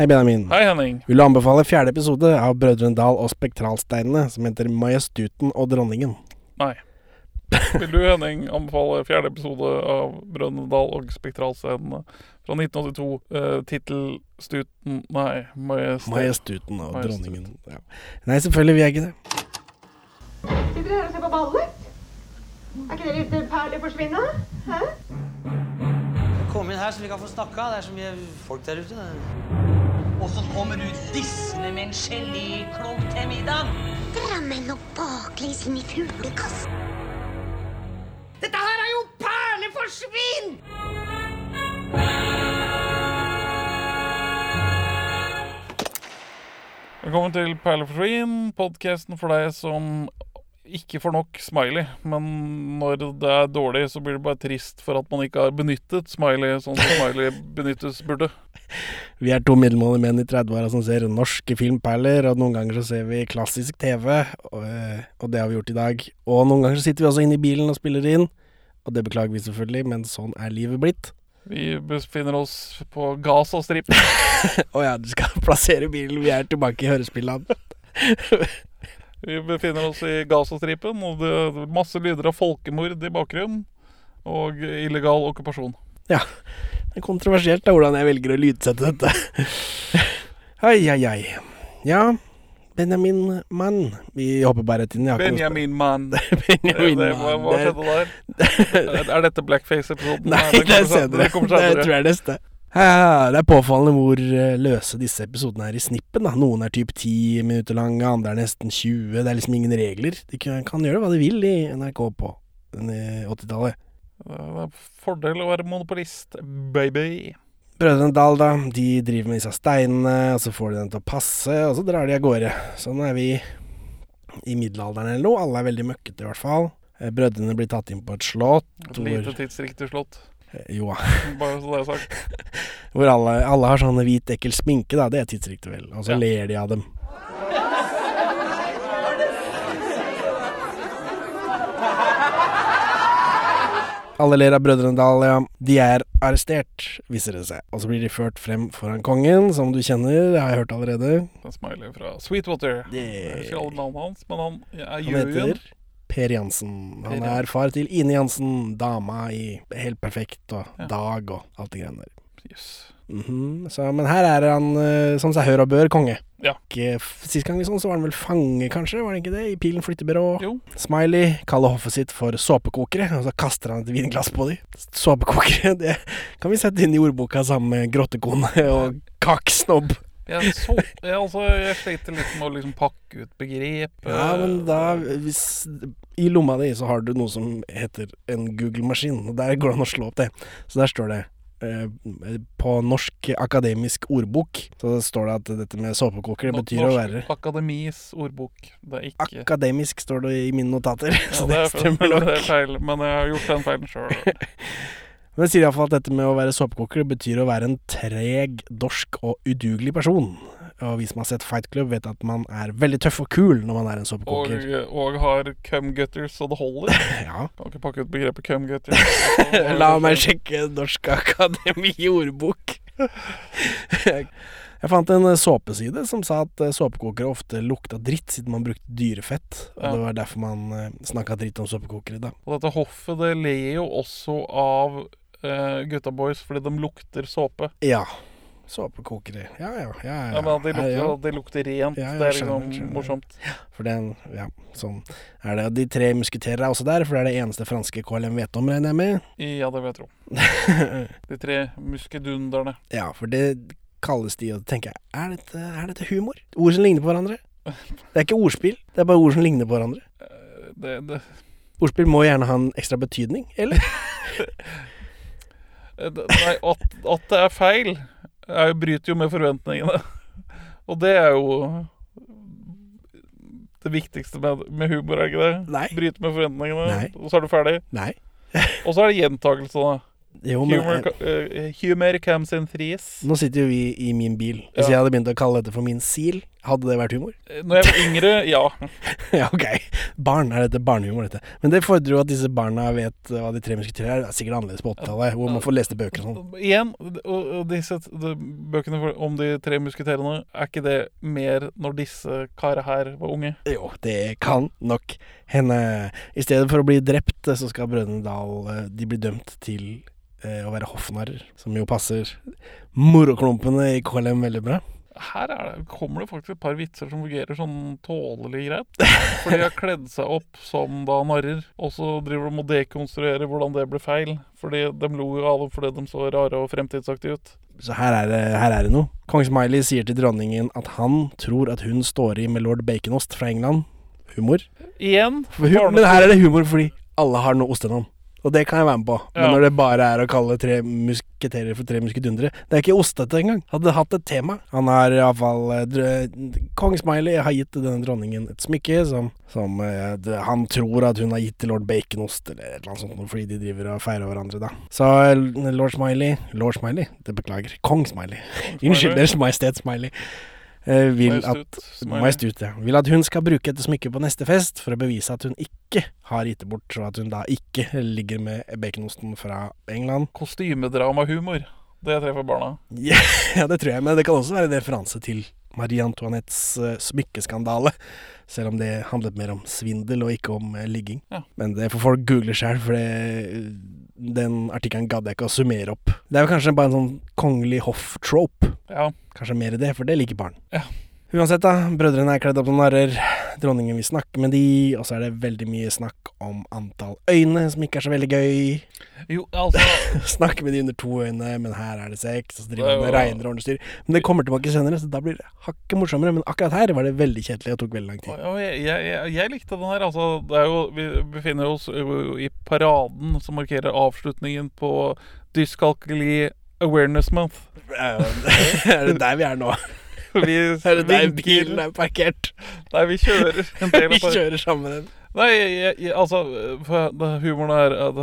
Hei, Benjamin. Hei, Henning. Vil du anbefale fjerde episode av Brødrene Dal og Spektralsteinene, som heter Majestuten og Dronningen? Nei. Vil du, Henning, anbefale fjerde episode av Brønnøydal og Spektralsteinene fra 1982? Uh, Tittelstuten Nei, Majestet. Majestuten og Majestet. Dronningen. Ja. Nei, selvfølgelig vil jeg ikke det. Sitter dere her og ser på ballet? Er ikke dere ute perler forsvinne? Hæ? Kom inn her så vi kan få snakka. Det er så mye folk der ute. Og så kommer du dissende med en geléklump til middag. Drammen og baklengs inn i fuglekassen. Dette her er jo perleforsvinn! Velkommen til Perleforsvinn, podkasten for deg som ikke får nok smiley. Men når det er dårlig, så blir det bare trist for at man ikke har benyttet smiley sånn som smiley benyttes burde. Vi er to middelmådige menn i 30-åra som ser norske filmperler, og noen ganger så ser vi klassisk TV, og, eh, og det har vi gjort i dag. Og noen ganger så sitter vi også inne i bilen og spiller inn, og det beklager vi selvfølgelig, men sånn er livet blitt. Vi befinner oss på Gazastripen. Å ja, du skal plassere bilen, vi er tilbake i hørespillene. Vi befinner oss i Gazastripen, og det er masse lyder av folkemord i bakgrunnen. Og illegal okkupasjon. Ja, det er kontroversielt da, hvordan jeg velger å lydsette dette. Ai, ai, ai. Ja, Benjamin Mann. Vi hopper bare rett inn. Benjamin Mann. Benjamin Det, hva, Mann. hva Det- skjedde der? Er- dette blackface-episoden? Nei, det er senere. den kommer Det tror jeg er neste. Ja, det er påfallende hvor eh, løse disse episodene er i snippen. da. Noen er typ 10 minutter lange, andre er nesten 20. Det er liksom ingen regler. De kan, kan gjøre hva de vil i NRK på eh, 80-tallet. Det er fordel å være monopolist, baby. Brødrene Dal, da, de driver med disse steinene, og så får de den til å passe, og så drar de av gårde. Sånn er vi i middelalderen eller noe. Alle er veldig møkkete, i hvert fall. Eh, Brødrene blir tatt inn på et slott Et lite tidsriktig slott. Eh, jo, Bare så det er sagt. hvor alle, alle har sånn hvit, ekkel sminke, da. Det er tidsriktig, vel. Og så Ja. ler de av dem. Alle ler av Brødrene Dahlia. De er arrestert, viser det seg. Og så blir de ført frem foran kongen, som du kjenner, det har jeg hørt allerede. En smiley fra Sweetwater. Det- Jeg husker alle navnene hans, men han er juryen. Per Jansen. Han er far til Ine Jansen, dama i Helt perfekt og Ja. Dag og alt det greiene der. Yes. Mhm, så, men her er han uh, som seg hør og bør konge. Ja. Sist gang vi sånn, så var han vel fange, kanskje? Var det ikke det? I Pilen flyttebyrå. Jo. Smiley kaller hoffet sitt for såpekokere, og så kaster han et vinglass på dem. Såpekokere, det kan vi sette inn i ordboka sammen med grottekone og kakesnobb. Jeg, så, jeg, altså, jeg sliter litt med å liksom pakke ut begrep. Ja, men da hvis, I lomma di så har du noe som heter en Google-maskin, og der går det an å slå opp det. Så der står det eh, På Norsk akademisk ordbok så står det at dette med såpekoker det betyr å være Akademis ordbok. Det er ikke Akademisk står det i mine notater, ja, så det, det er, nok. det er feil, men jeg har gjort den feilen sjøl. Men det sier iallfall at dette med å være såpekoker betyr å være en treg, dorsk og udugelig person. Og vi som har sett Fight Club, vet at man er veldig tøff og kul når man er en såpekoker. og har cumgutters så det holder. Ja. Kan ikke pakke ut begrepet cumgutters. La meg sjekke Norsk Akademi ordbok. Jeg fant en eh, såpeside som sa at eh, såpekokere ofte lukta dritt siden man brukte dyrefett. Og Ja. det var derfor man snakka dritt om såpekokere da. Og dette hoffet det ler jo også av uh, gutta boys fordi de lukter såpe. Ja. Såpekokeri. Ja ja. ja, ja. Ja, men de lukter, ja, ja. de lukter rent, Ja, det er liksom skjønner. morsomt. For den, ja, sånn er det. De tre musketerer er også der, for det er det eneste franske KLM vet om, regner jeg med. Ja, det vil jeg tro. De tre muskedunderne. ja, for det kalles de, og tenker jeg, er dette, er dette humor? Ord som ligner på hverandre? Det er ikke ordspill, det er bare ord som ligner på hverandre. Eh, Det, det, Ordspill må gjerne ha en ekstra betydning, eller? eh, Nei, at, at det er feil, er, jo- bryter jo med forventningene. Og det er jo det viktigste med, med humor, er ikke det? Nei. Bryte med forventningene, Nei. og så er du ferdig. Nei. Og så er det gjentakelse, da. Jo, men Humor, uh, humor comes in threes. nå sitter jo vi i min bil. Hvis Ja. jeg hadde begynt å kalle dette for min sil, Hadde det vært humor? Når jeg var yngre, ja. ja, ok. Barn er dette barnehumor, dette. Men det fordrer jo at disse barna vet hva De tre musketerer er. Det er sikkert annerledes på 80-tallet, hvor man får leste bøker og sånn. Igjen, og disse bøkene om de tre musketerene, er ikke det mer når disse karene her var unge? Jo, det kan nok hende. I stedet for å bli drept, så skal brødrene Dal eh, De blir dømt til eh, å være hoffnarrer, som jo passer moroklumpene i KLM veldig bra. Her er det, kommer det faktisk et par vitser som fungerer sånn tålelig greit. For de har kledd seg opp som da narrer, og så driver de og dekonstruerer hvordan det ble feil. Fordi de lo jo det fordi de så rare og fremtidsaktige ut. Så her er det, her er det noe. Kong Smiley sier til dronningen at han tror at hun står i med lord Baconost fra England. Humor. Igjen men her er det humor fordi alle har noe ostenavn. Og det kan jeg være med på. Men Ja. når det bare er å kalle tre musketerer for tre muskedundere Det er ikke ostete engang. Hadde hatt et tema. Han har iallfall Kong Smiley har gitt denne dronningen et smykke som, som uh, han tror at hun har gitt til lord Baconost, eller et eller annet sånt, fordi de driver og feirer hverandre, da. Så eh, lord Smiley Lord Smiley, det beklager. Kong Smiley. Unnskyld, Deres Majestet Smiley. Eh, vil at Majestut, ja. Vil at hun skal bruke dette smykket på neste fest for å bevise at hun ikke har gitt det bort, og at hun da ikke ligger med baconosten fra England. Kostymedramahumor. Det treffer barna. Ja, det tror jeg, men det kan også være en referanse til Marie Antoinettes eh, smykkeskandale. Selv om det handlet mer om svindel og ikke om eh, ligging. Ja. Men det får folk google sjøl, for det, den artikkelen gadd jeg ikke å summere opp. Det er jo kanskje bare en sånn kongelig hoff-trope. Ja. Kanskje mer i det, for det liker barn. Ja. Uansett, da. Brødrene er kledd opp som narrer. Dronningen vil snakke med de, og så er det veldig mye snakk om antall øyne, som ikke er så veldig gøy. Jo, altså Snakke med de under to øyne, men her er det seks, og så driver man var- regner og ordner styr. Men det kommer tilbake senere, så da blir det hakket morsommere. Men akkurat her var det veldig kjedelig og tok veldig lang tid. Jeg, jeg, jeg, jeg likte den her. Altså, det jo, vi befinner oss i paraden som markerer avslutningen på Dyskalkuli Awareness Month. er det der vi er nå? Vi Hører det der bilen er parkert? Nei, vi kjører Vi kjører sammen. Nei, jeg, jeg, altså Humoren er at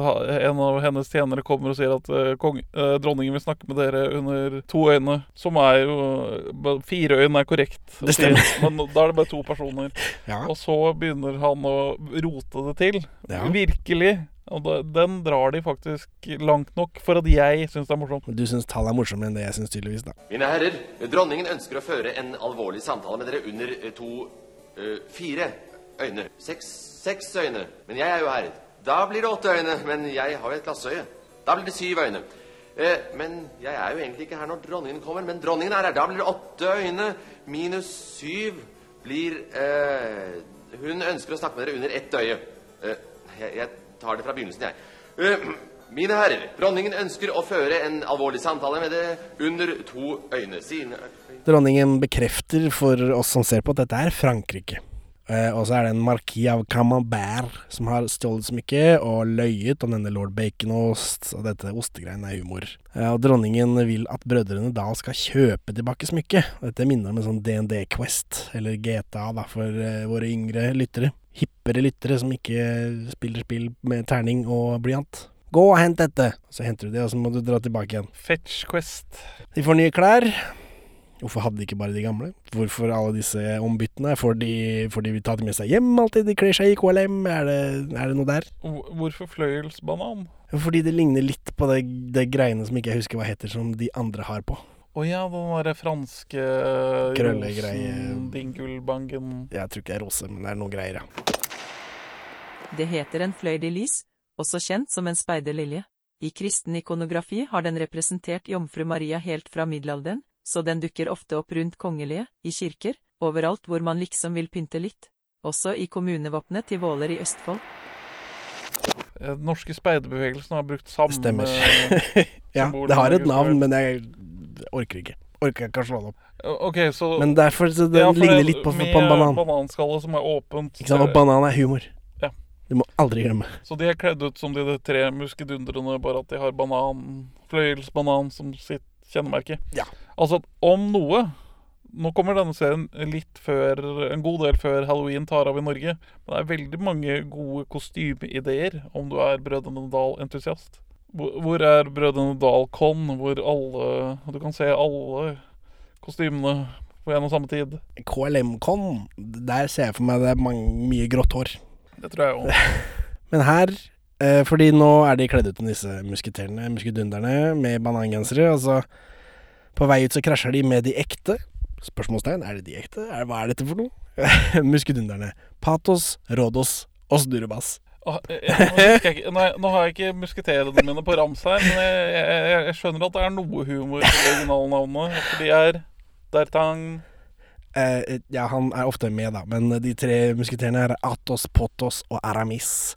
en av hennes tjenere kommer og sier at eh, kong, eh, dronningen vil snakke med dere under to øyne. Som er jo Fire øyne er korrekt. Det stemmer. Sier, Men da er det bare to personer. Ja. Og så begynner han å rote det til. Ja. Virkelig. Og da, den drar de faktisk langt nok for at jeg syns det er morsomt. Du syns tall er morsommere enn det jeg syns, tydeligvis. da Mine herrer, dronningen ønsker å føre en alvorlig samtale med dere under eh, to eh, fire øyne. Seks, seks øyne. Men jeg er jo her. Da blir det åtte øyne, men jeg har jo et glassøye. Da blir det syv øyne. Eh, men jeg er jo egentlig ikke her når dronningen kommer, men dronningen er her. Da blir det åtte øyne. Minus syv blir eh, Hun ønsker å snakke med dere under ett øye. Eh, jeg, jeg tar det fra begynnelsen, jeg. Eh, mine herrer, dronningen ønsker å føre en alvorlig samtale med det under to øyne. Sine Dronningen bekrefter for oss som ser på, at dette er Frankrike. Eh, og så er det en marki av Camembert som har stjålet smykket og løyet om denne lord Baconost, og dette ostegreiene er humor. Uh, og dronningen vil at brødrene da skal kjøpe tilbake smykket. Dette minner om en sånn DND Quest, eller GTA da, for uh, våre yngre lyttere. Hippere lyttere som ikke spiller spill med terning og blyant. Gå og hent dette! Så henter du det, og så må du dra tilbake igjen. Fetch Quest. De får nye klær. Hvorfor hadde de ikke bare de gamle? Hvorfor alle disse ombyttene? Får de, får de ta det med seg hjem alltid? De kler seg i KLM? Er det, er det noe der? Hvorfor fløyelsbanan? Fordi det ligner litt på det, det greiene som ikke jeg husker hva heter, som de andre har på. Å ja, den derre franske rosen, dingulbangen Jeg tror ikke det er rose, men det er noe greier, ja. Det heter en fløydelis, også kjent som en speiderlilje. I kristen ikonografi har den representert jomfru Maria helt fra middelalderen, så den dukker ofte opp rundt kongelige, i kirker, overalt hvor man liksom vil pynte litt. Også i kommunevåpenet til Våler i Østfold. Eh, Den norske speiderbevegelsen har brukt samme Stemmer. ja, det har et navn, men jeg orker ikke. Orker ikke å slå det opp. Okay, OK, så Men derfor så den Ja, ligner det- litt på, med på en banan. bananskalle som er åpent. Ikke sant? Og banan er humor. Ja. Du må aldri glemme. Så de er kledd ut som de, de tre muskedundrene, bare at de har banan, fløyelsbanan som sitt kjennemerke. Ja. Altså, om noe Nå kommer denne serien litt før, en god del før halloween tar av i Norge. Men det er veldig mange gode kostymeideer om du er Brødrene Dal-entusiast. Hvor er Brødrene Dal-con, hvor alle Du kan se alle kostymene på en og samme tid. KLM-con, der ser jeg for meg det er mange, mye grått hår. Det tror jeg òg. Men her eh, Fordi nå er de kledd ut som disse musketerene, muskedunderne, med banangensere. Og så på vei ut så krasjer de med de ekte. Spørsmålstegn, er det de ekte? Er, hva er dette for noe? muskedunderne. Patos, Rådos og Snurrebass. Jeg- jeg- Nå, ikke- nei, nå har jeg ikke musketerene mine på rams her, men jeg, jeg, jeg skjønner at det er noe humor i originalnavnet. For de er Dertang Eh, ja, han er ofte med, da, men de tre musketerene er Atos, Potos og Aramis.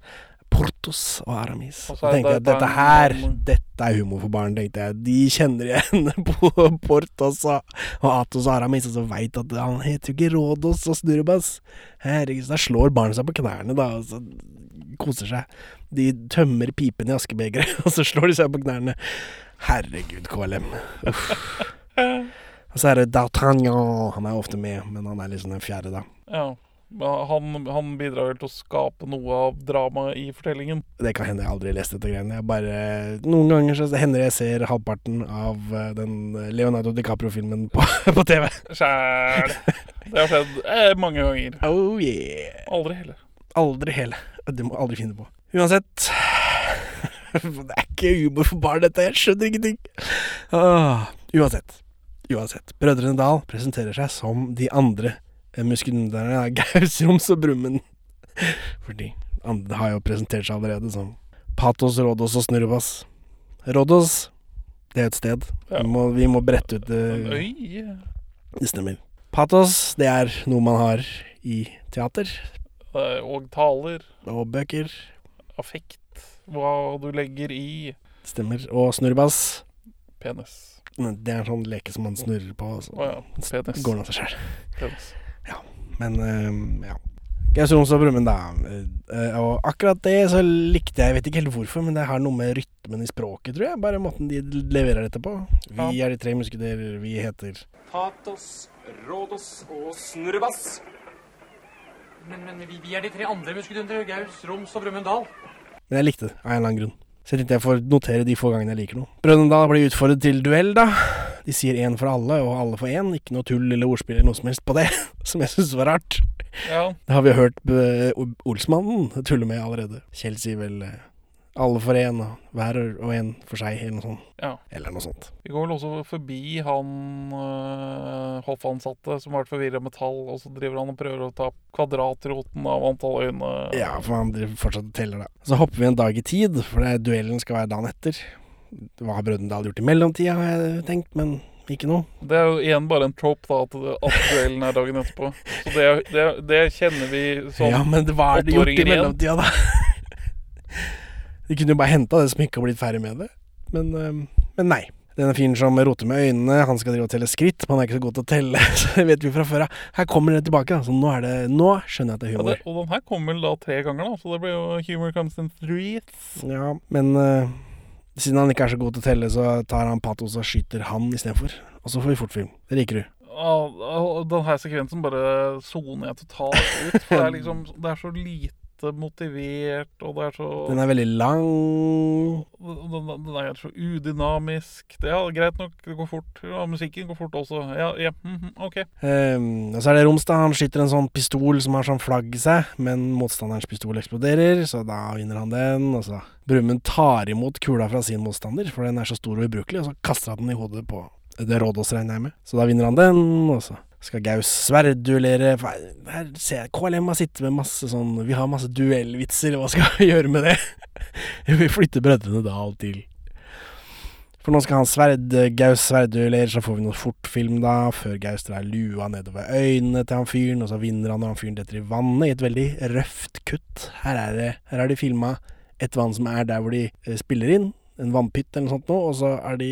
Portos og Aramis. Og Så tenkte jeg dette her, dette er humor for barn, tenkte jeg. De kjenner igjen på Portos og, og Atos og Aramis, og så veit at han heter jo ikke Rådos og Snurrebass. Herregud, så da slår barnet seg på knærne, da, og så koser seg. De tømmer pipen i askebegeret, og så slår de seg på knærne. Herregud, KLM. Uff. Og så er det D'Artagnan. Han er ofte med, men han er liksom den fjerde, da. Ja. Han, han bidrar vel til å skape noe av dramaet i fortellingen. Det kan hende jeg aldri har lest dette greiene. Jeg bare, noen ganger så hender jeg ser halvparten av eh, den Leonardo DiCaprio-filmen på, på TV. Sjæl. Det har skjedd eh, mange ganger. Oh yeah. Aldri heller. Aldri hele. Det må jeg aldri finne på. Uansett Det er ikke humor for barn, dette. Jeg skjønner ingenting. Ah, uansett. Uansett. Brødrene Dal presenterer seg som de andre eh, er Gaus, Gausroms og Brummen. Fordi andre har jo presentert seg allerede som Patos, Rådos og Snurrebass. Rådos, det er et sted. Vi, må, vi må brette ut det. øy. Det stemmer. Patos, det er noe man har i teater eh, Og taler. og bøker. Affekt. Hva du legger i Stemmer. Og snurrebass. penis. Det er en sånn leke som man snurrer på. Så oh ja. Går den av seg sjøl. Men eh, ja. Gaus Roms og Brummen, da. Eh, og akkurat det så likte jeg, jeg vet ikke helt hvorfor, men det har noe med rytmen i språket, tror jeg. Bare måten de leverer dette på. Vi Ja. er de tre musketerer, vi heter Patos, Rådos og Snurrebass. Men, men vi, vi er de tre andre muskedundere. Gaus, Roms og Brumunddal. Men jeg likte det, av en eller annen grunn. Så jeg tenkte jeg får notere de få gangene jeg liker noe. Brønnøy Dal blir utfordret til duell, da. De sier én for alle, og alle for én. Ikke noe tull eller ordspill eller noe som helst på det, som jeg syns var rart. Ja. Det har vi hørt eh, Olsmannen tulle med allerede. Kjell sier vel eh, alle for én, og hver og en for seg, eller noe sånt. Ja. Eller noe sånt. Vi går vel også forbi han øh, hoffansatte som har vært forvirra med tall, og så driver han og prøver å ta kvadratroten av antall øyne. Ja, for han driver fortsatt og teller, da. Så hopper vi en dag i tid, for det, duellen skal være dagen etter. Hva har Brønnøydal gjort i mellomtida, har jeg tenkt, men ikke noe. Det er jo igjen bare en trope, da, at, at duellen er dagen etterpå. Så det, det, det kjenner vi som ja, men hva er det gjort i mellomtida, da. De kunne jo bare henta det som ikke har blitt ferdig med det. Men, øhm, men nei. Denne fyren som roter med øynene, han skal drive og telle skritt, men han er ikke så god til å telle. Så det vet vi fra før av. Her kommer det tilbake, da. Så nå, det, nå skjønner jeg at det er Ja, humor. det, og den her kommer vel da tre ganger, da, så det blir jo humor comes in threes. Ja, men øh, siden han ikke er så god til å telle, så tar han Patos og skyter han istedenfor. Og så får vi fortfilm. Det liker du. Og den her sekvensen bare soner jeg totalt ut. For det er liksom Det er så lite motivert, og det er så Den er veldig lang. Den, den er så udynamisk. Det er greit nok, det går fort. Ja, musikken går fort også. Ja, ja mhm, OK. Um, og så er det Romstad. Han skyter en sånn pistol som har sånn flagg i seg, men motstanderens pistol eksploderer, så da vinner han den. Og så Brumund tar imot kula fra sin motstander, for den er så stor og ubrukelig, og så kaster han den i hodet på det Rådås, regner jeg med. Så da vinner han den, og så skal Gaus sverdduellere. Her ser jeg KLM har sittet med masse sånn Vi har masse duellvitser, hva skal vi gjøre med det? vi flytter Brødrene Dal til for nå skal han sverd, Gaus sverdduellere, så får vi noe fortfilm da, før Gaus drar lua nedover øynene til han fyren, og så vinner han og han fyren detter i vannet, i et veldig røft kutt. Her er det, her har de filma et vann som er der hvor de eh, spiller inn, en vannpytt eller noe sånt nå, og så er de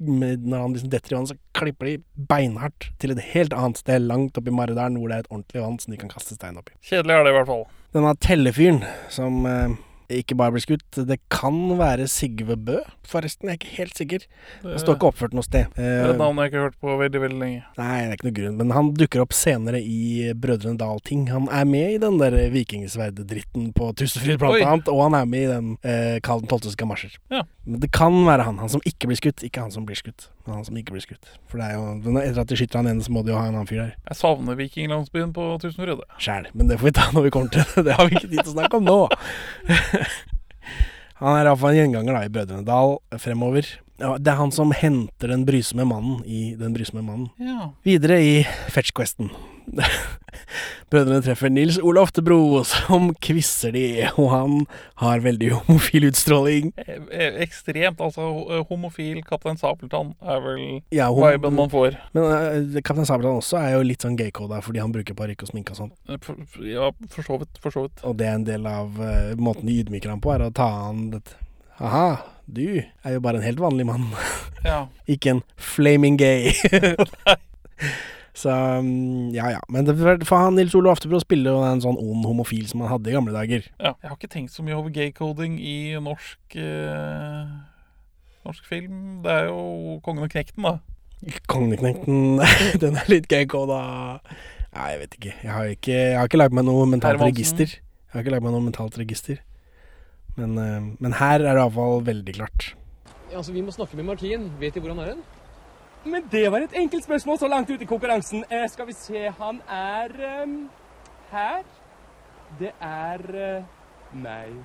med, når han liksom detter i vannet, så klipper de beinhardt til et helt annet sted, langt oppi Maridalen, hvor det er et ordentlig vann som de kan kaste stein oppi. Kjedelig er det i hvert fall. Denne tellefyren som eh, ikke bare blir skutt, det kan være Sigve Bø, forresten, jeg er ikke helt sikker. Han står ikke oppført noe sted. Det er Eh, et navn jeg ikke har hørt på veldig, veldig lenge. Nei, det er ikke noe grunn, men han dukker opp senere i Brødrene Dal-ting. Han er med i den der vikingsverddritten på Tusenfryd, blant annet, og han er med i den eh, Karl 12.s gamasjer. Ja. Men det kan være han, han som ikke blir skutt, ikke han som blir skutt. Men han som ikke blir skutt. For det er jo Etter at de skyter han ene, så må de jo ha en annen fyr der. Jeg savner vikinglandsbyen på Tusenfryd. Sjæl. Men det får vi ta når vi kommer til det. Det har vi ikke tid til å snakke om nå. Han er iallfall en gjenganger da i Brødrene Dal fremover. Ja, det er han som henter den brysomme mannen i Den brysomme mannen. Ja. Videre i Fetch-questen. Brødrene treffer Nils Olaf til Bro, som kvisser de, og han har veldig homofil utstråling. Eh, eh, Ekstremt. Altså, homofil Kaptein Sabeltann er vel Ja, viben man får. Men uh, Kaptein Sabeltann også er jo litt sånn gaycoda fordi han bruker parykk og sminke og sånn. Eh, ja, for så vidt. For så vidt. Og det er en del av uh, måten de ydmyker ham på, er å ta han dette Aha, du er jo bare en helt vanlig mann. Ja. Ikke en flaming gay. Så mm, ja ja. Men det, for han Nils Ole Oftebro spiller jo en sånn ond homofil som han hadde i gamle dager. ja. Jeg har ikke tenkt så mye over gay-coding i norsk eh, Norsk film. Det er jo Kongen og knekten, da. 'Kongen og knekten', den er litt gaycoda. Nei, jeg vet ikke. Jeg har ikke, jeg har ikke lagd meg noe mentalt Hermansen. register. Jeg har ikke lagd meg noe mentalt register. Men, eh, men her er det iallfall veldig klart. Ja, Altså, Vi må snakke med Martin. Vet de hvor han er hen? Men det var et enkelt spørsmål så langt ute i konkurransen. Eh, skal vi se, han er ehm, her. Det er uh, meg.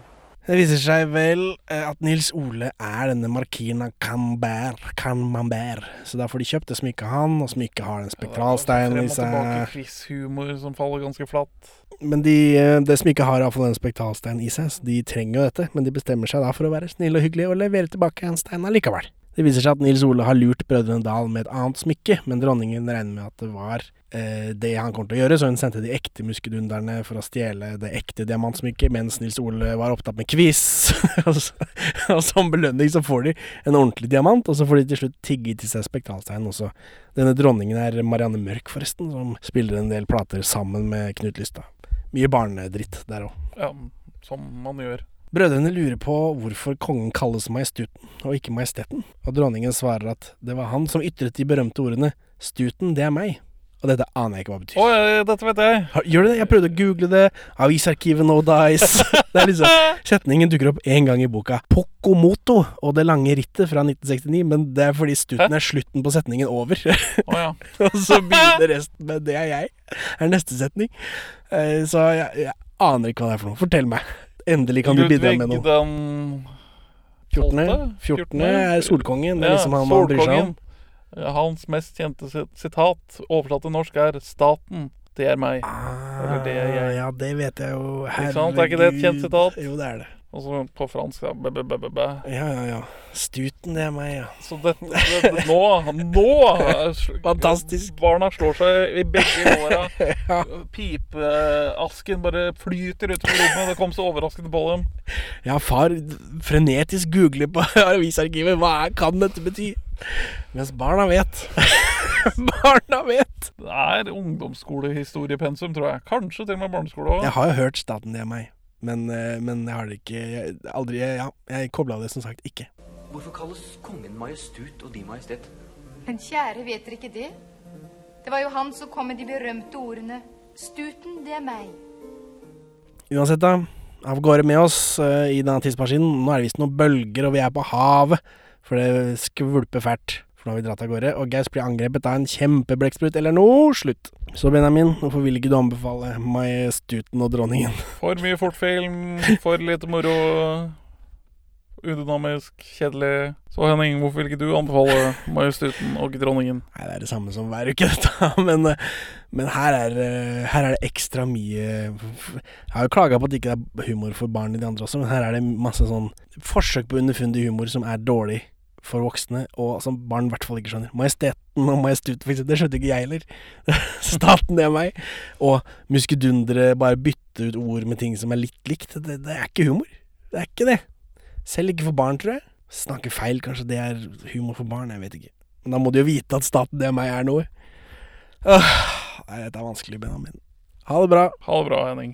Det viser seg vel eh, at Nils Ole er denne markinen Cambert, Camembert. Så da får de kjøpt det smykket han, og smykket har den spektralsteinen i seg. quiz-humor som faller ganske flatt. Men de, eh, det smykket har iallfall den spektralsteinen i seg, så de trenger jo dette. Men de bestemmer seg da for å være snille og hyggelige og levere tilbake en stein allikevel. Det viser seg at Nils Ole har lurt Brødrene Dal med et annet smykke, men dronningen regner med at det var eh, det han kom til å gjøre, så hun sendte de ekte muskedunderne for å stjele det ekte diamantsmykket, mens Nils Ole var opptatt med quiz. og som belønning så får de en ordentlig diamant, og så får de til slutt tigge til seg spektralsteinen også. Denne dronningen er Marianne Mørk, forresten, som spiller en del plater sammen med Knut Lystad. Mye barnedritt der òg. Ja, som man gjør. Brødrene lurer på hvorfor kongen kalles Majestuten og ikke Majesteten, og dronningen svarer at det var han som ytret de berømte ordene 'Stuten, det er meg'. Og dette aner jeg ikke hva det betyr. Oh, ja, dette vet jeg. Gjør du det? Jeg prøvde å google det. Avisarkivet no dice. Det er liksom Setningen dukker opp én gang i boka. Pokomoto og det lange rittet fra 1969, men det er fordi stuten er slutten på setningen over. Oh, ja. og så begynner resten med 'det er jeg', er neste setning. Eh, Så jeg, jeg aner ikke hva det er for noe. Fortell meg. Endelig kan du bidra med noe. Ludvig den 14. 14. er Solkongen. Det er liksom han man bryr seg om. Hans mest kjente sitat, oversatt til norsk, er 'Staten, det er meg'. Eller det er jeg. Ja, det vet jeg jo. Ikke sant? Er ikke det et kjent sitat? Jo, det er det. Og så på fransk, ja. b-b-b-b-b. Ja, ja, ja. Stuten, det er meg, ja. Så det, det, det Nå! Nå! Fantastisk. Barna slår seg i begge låra. Ja. Pipeasken bare flyter utover rommet. Det kom så overraskende på dem. Ja, far frenetisk googler på avisarkivet. Hva kan dette bety? Mens barna vet. barna vet. Det er ungdomsskolehistoriepensum, tror jeg. Kanskje til og med barneskole òg. Jeg har jo hørt Staten, det er meg. Men, eh, men jeg har det ikke jeg, Aldri Ja, jeg kobla det som sagt ikke. Hvorfor kalles kongen majestut og de majestet? Men kjære, vet dere ikke det? Det var jo han som kom med de berømte ordene 'Stuten, det er meg'. Uansett, da. Av gårde med oss eh, i denne tidsmaskinen. Nå er det visst noen bølger, og vi er på havet. For det skvulper fælt. For nå har vi dratt av gårde. Og Gaus blir angrepet av en kjempeblekksprut eller noe. Slutt. Så Benjamin, hvorfor vil ikke du anbefale Majestuten og dronningen? For mye fortfilm, for lite moro. Udynamisk, kjedelig. Så Henning, hvorfor vil ikke du anbefale Majestuten og dronningen? Nei, det er det samme som hver uke, dette. Men, men her, er, eh, her er det ekstra mye Jeg har jo klaga på at det ikke er humor for barn i de andre også, men her er det masse sånn forsøk på underfundig humor som er dårlig for voksne, og som barn i hvert fall ikke skjønner. Majesteten og Majestuten, det skjønte ikke jeg heller. Staten, det er meg. Og muskedundere, bare bytte ut ord med ting som er litt likt. Det, det er ikke humor. Det er ikke det. Selv ikke for barn, tror jeg. Snakke feil, kanskje det er humor for barn, jeg vet ikke. Men da må de jo vite at staten det er meg er noe. Åh, nei, dette er vanskelig, Benjamin. Ha det bra. Ha det bra, Henning.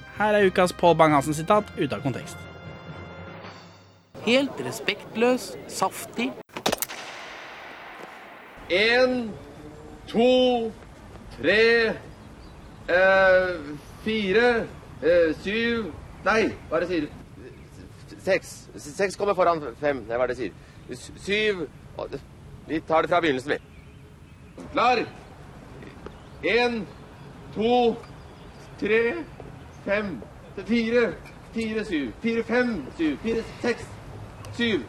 Her er ukas Pål Bang-Hansen-sitat ute av kontekst. Helt respektløs, saftig. En, to, tre, eh, fire, eh, syv Nei, hva er det sier? Seks. Seks kommer foran fem. Nei, hva er det sier? S- Syv Vi tar det fra begynnelsen, vi. Klar? En, to, tre, fem, fire, fire, syv. Fire, fem, syv. Fire, seks, syv.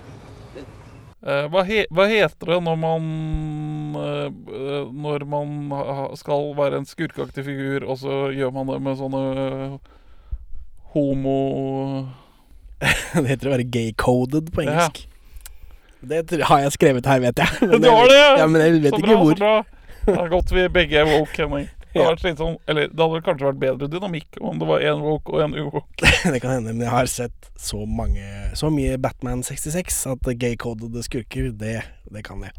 Eh, hva, he hva heter det når man eh, eh, Når man skal være en skurkeaktig figur, og så gjør man det med sånne homo... det heter å være gay-coded på Ja. engelsk. Det har jeg skrevet her, vet jeg. Du har det? Ja, men jeg vet så ikke bra, hvor. Så bra. Det er godt vi begge er woke, Henning. Det hadde vært slitsomt. Eller det hadde kanskje vært bedre dynamikk om det var én woke og én uwoke. det kan hende, men jeg har sett så mange Så mye Batman 66 at gay-codede skurker, det, det kan jeg.